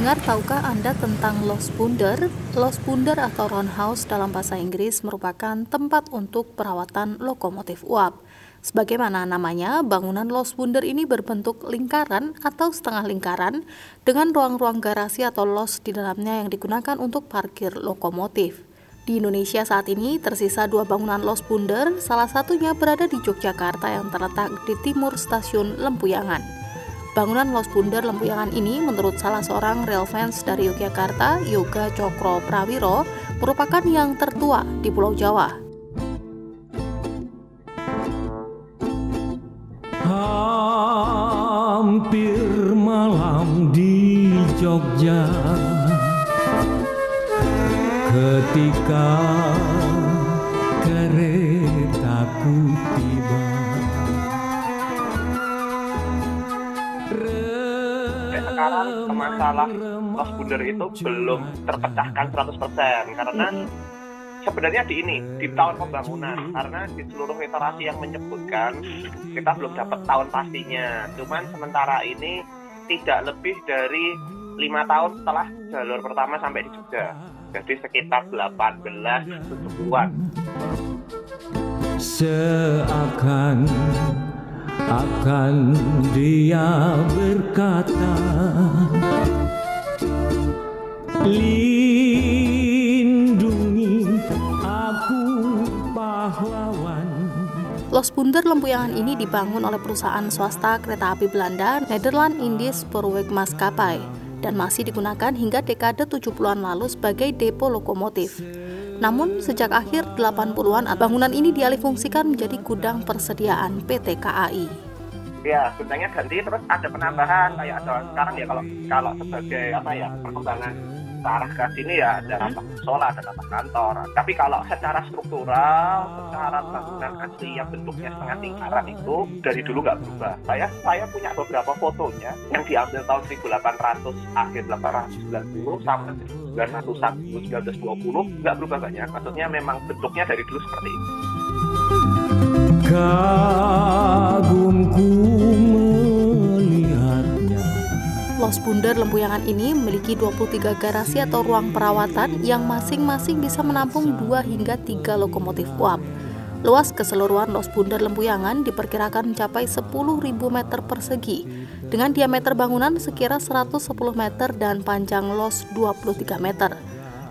Pendengar, tahukah Anda tentang Los Bunder? Los Bunder atau roundhouse dalam bahasa Inggris merupakan tempat untuk perawatan lokomotif uap. Sebagaimana namanya, bangunan Los Bunder ini berbentuk lingkaran atau setengah lingkaran dengan ruang-ruang garasi atau los di dalamnya yang digunakan untuk parkir lokomotif. Di Indonesia saat ini tersisa dua bangunan Los Bunder, salah satunya berada di Yogyakarta yang terletak di timur stasiun Lempuyangan. Bangunan Los Bundar Lempuyangan ini menurut salah seorang rail fans dari Yogyakarta, Yoga Cokro Prawiro, merupakan yang tertua di Pulau Jawa. Hampir malam di Jogja Ketika masalah. Los Bundar itu belum terpecahkan 100% karena sebenarnya di ini di tahun pembangunan karena di seluruh literasi yang menyebutkan kita belum dapat tahun pastinya. Cuman sementara ini tidak lebih dari lima tahun setelah jalur pertama sampai di Jogja. Jadi sekitar 18 70-an seakan akan dia berkata Los Bunder Lempuyangan ini dibangun oleh perusahaan swasta kereta api Belanda Nederland Indies Spoorweg Maskapai dan masih digunakan hingga dekade 70-an lalu sebagai depo lokomotif. Namun, sejak akhir 80-an, bangunan ini dialihfungsikan menjadi gudang persediaan PT KAI. Ya, gudangnya ganti terus ada penambahan kayak ada sekarang ya kalau kalau sebagai apa ya perkembangan ke arah ke sini ya ada rapat sekolah, ada rapat kantor. Tapi kalau secara struktural, secara bangunan asli yang bentuknya setengah lingkaran itu dari dulu nggak berubah. Saya saya punya beberapa fotonya yang diambil tahun 1800 akhir 1890 sampai 1901 1920 nggak berubah banyak. Maksudnya memang bentuknya dari dulu seperti itu. Kagumku Los Bundar Lempuyangan ini memiliki 23 garasi atau ruang perawatan yang masing-masing bisa menampung 2 hingga 3 lokomotif uap. Luas keseluruhan Los Bundar Lempuyangan diperkirakan mencapai 10.000 meter persegi, dengan diameter bangunan sekira 110 meter dan panjang los 23 meter.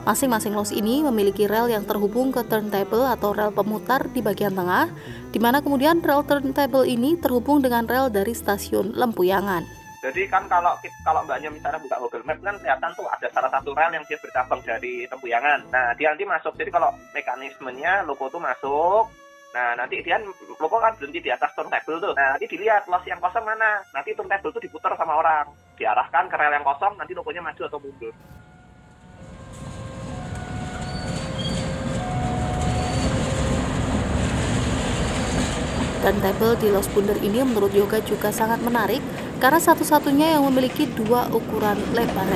Masing-masing los ini memiliki rel yang terhubung ke turntable atau rel pemutar di bagian tengah, di mana kemudian rel turntable ini terhubung dengan rel dari stasiun Lempuyangan. Jadi kan kalau kalau mbaknya misalnya buka Google Map kan kelihatan tuh ada salah satu rel yang dia bercabang dari Tempuyangan. Nah dia nanti masuk. Jadi kalau mekanismenya loko tuh masuk, Nah, nanti dia loko kan berhenti di atas turntable tuh. Nah, nanti dilihat los yang kosong mana. Nanti turntable tuh diputar sama orang. Diarahkan ke rel yang kosong, nanti lokonya maju atau mundur. Turntable di Los Bunder ini menurut Yoga juga sangat menarik karena satu-satunya yang memiliki dua ukuran lebar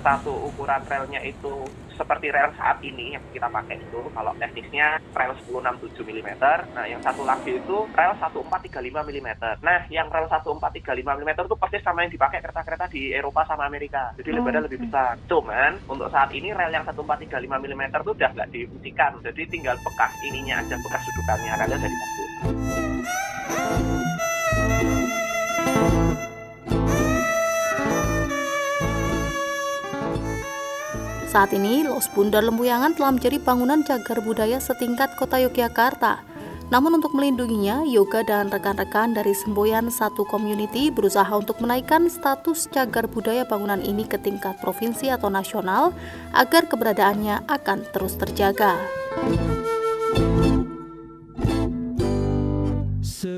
Satu ukuran relnya itu seperti rel saat ini yang kita pakai itu. Kalau teknisnya rel 1067 mm nah yang satu lagi itu rel 1435 mm nah yang rel 1435 mm itu persis sama yang dipakai kereta-kereta di Eropa sama Amerika. Jadi lebarnya lebih besar. Cuman untuk saat ini rel yang 1435 mm itu udah nggak difungsikan jadi tinggal bekas ininya aja bekas dudukannya. Relnya jadi bagus Saat ini, Los Bundar Lempuyangan telah menjadi bangunan cagar budaya setingkat kota Yogyakarta. Namun untuk melindunginya, Yoga dan rekan-rekan dari Semboyan Satu Community berusaha untuk menaikkan status cagar budaya bangunan ini ke tingkat provinsi atau nasional agar keberadaannya akan terus terjaga.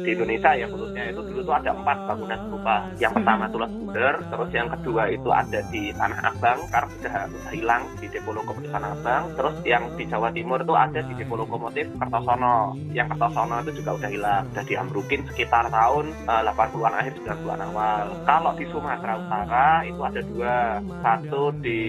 Di di Indonesia ya khususnya itu dulu tuh ada empat bangunan serupa. Yang pertama itu Bunder, terus yang kedua itu ada di Tanah Abang karena sudah sudah hilang di depo lokomotif Tanah Abang. Terus yang di Jawa Timur itu ada di depo lokomotif Kertosono. Yang Kertosono itu juga udah hilang, sudah diambrukin sekitar tahun eh, 80-an akhir 90-an awal. Kalau di Sumatera Utara itu ada dua, satu di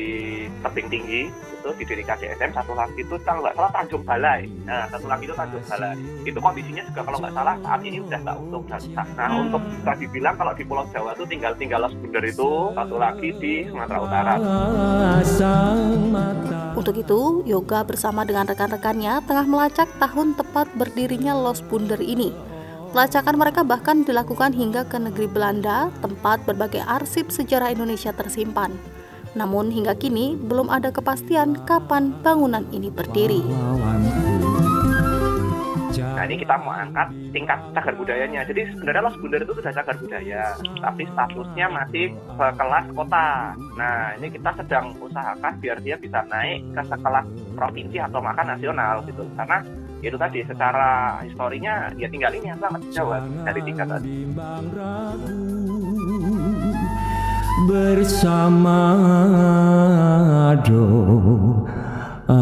tebing tinggi itu didirikan DSM, satu lagi itu kalau nggak salah Tanjung Balai. Nah, satu lagi itu Tanjung Balai. Itu kondisinya juga kalau nggak salah saat ini udah nggak utuh udah rusak. Nah, Hmm. untuk bisa dibilang kalau di Pulau Jawa itu tinggal tinggal Los Bunder itu satu lagi di Sumatera Utara. Untuk itu, Yoga bersama dengan rekan-rekannya tengah melacak tahun tepat berdirinya Los Bunder ini. Pelacakan mereka bahkan dilakukan hingga ke negeri Belanda, tempat berbagai arsip sejarah Indonesia tersimpan. Namun hingga kini belum ada kepastian kapan bangunan ini berdiri. Nah, ini kita mau angkat tingkat cagar budayanya. Jadi sebenarnya Los Bunder itu sudah cagar budaya, tapi statusnya masih sekelas kota. Nah, ini kita sedang usahakan biar dia bisa naik ke sekelas provinsi atau bahkan nasional gitu. Karena itu tadi secara historinya ya tinggal ini yang sangat jauh dari tingkat tadi. bersama doa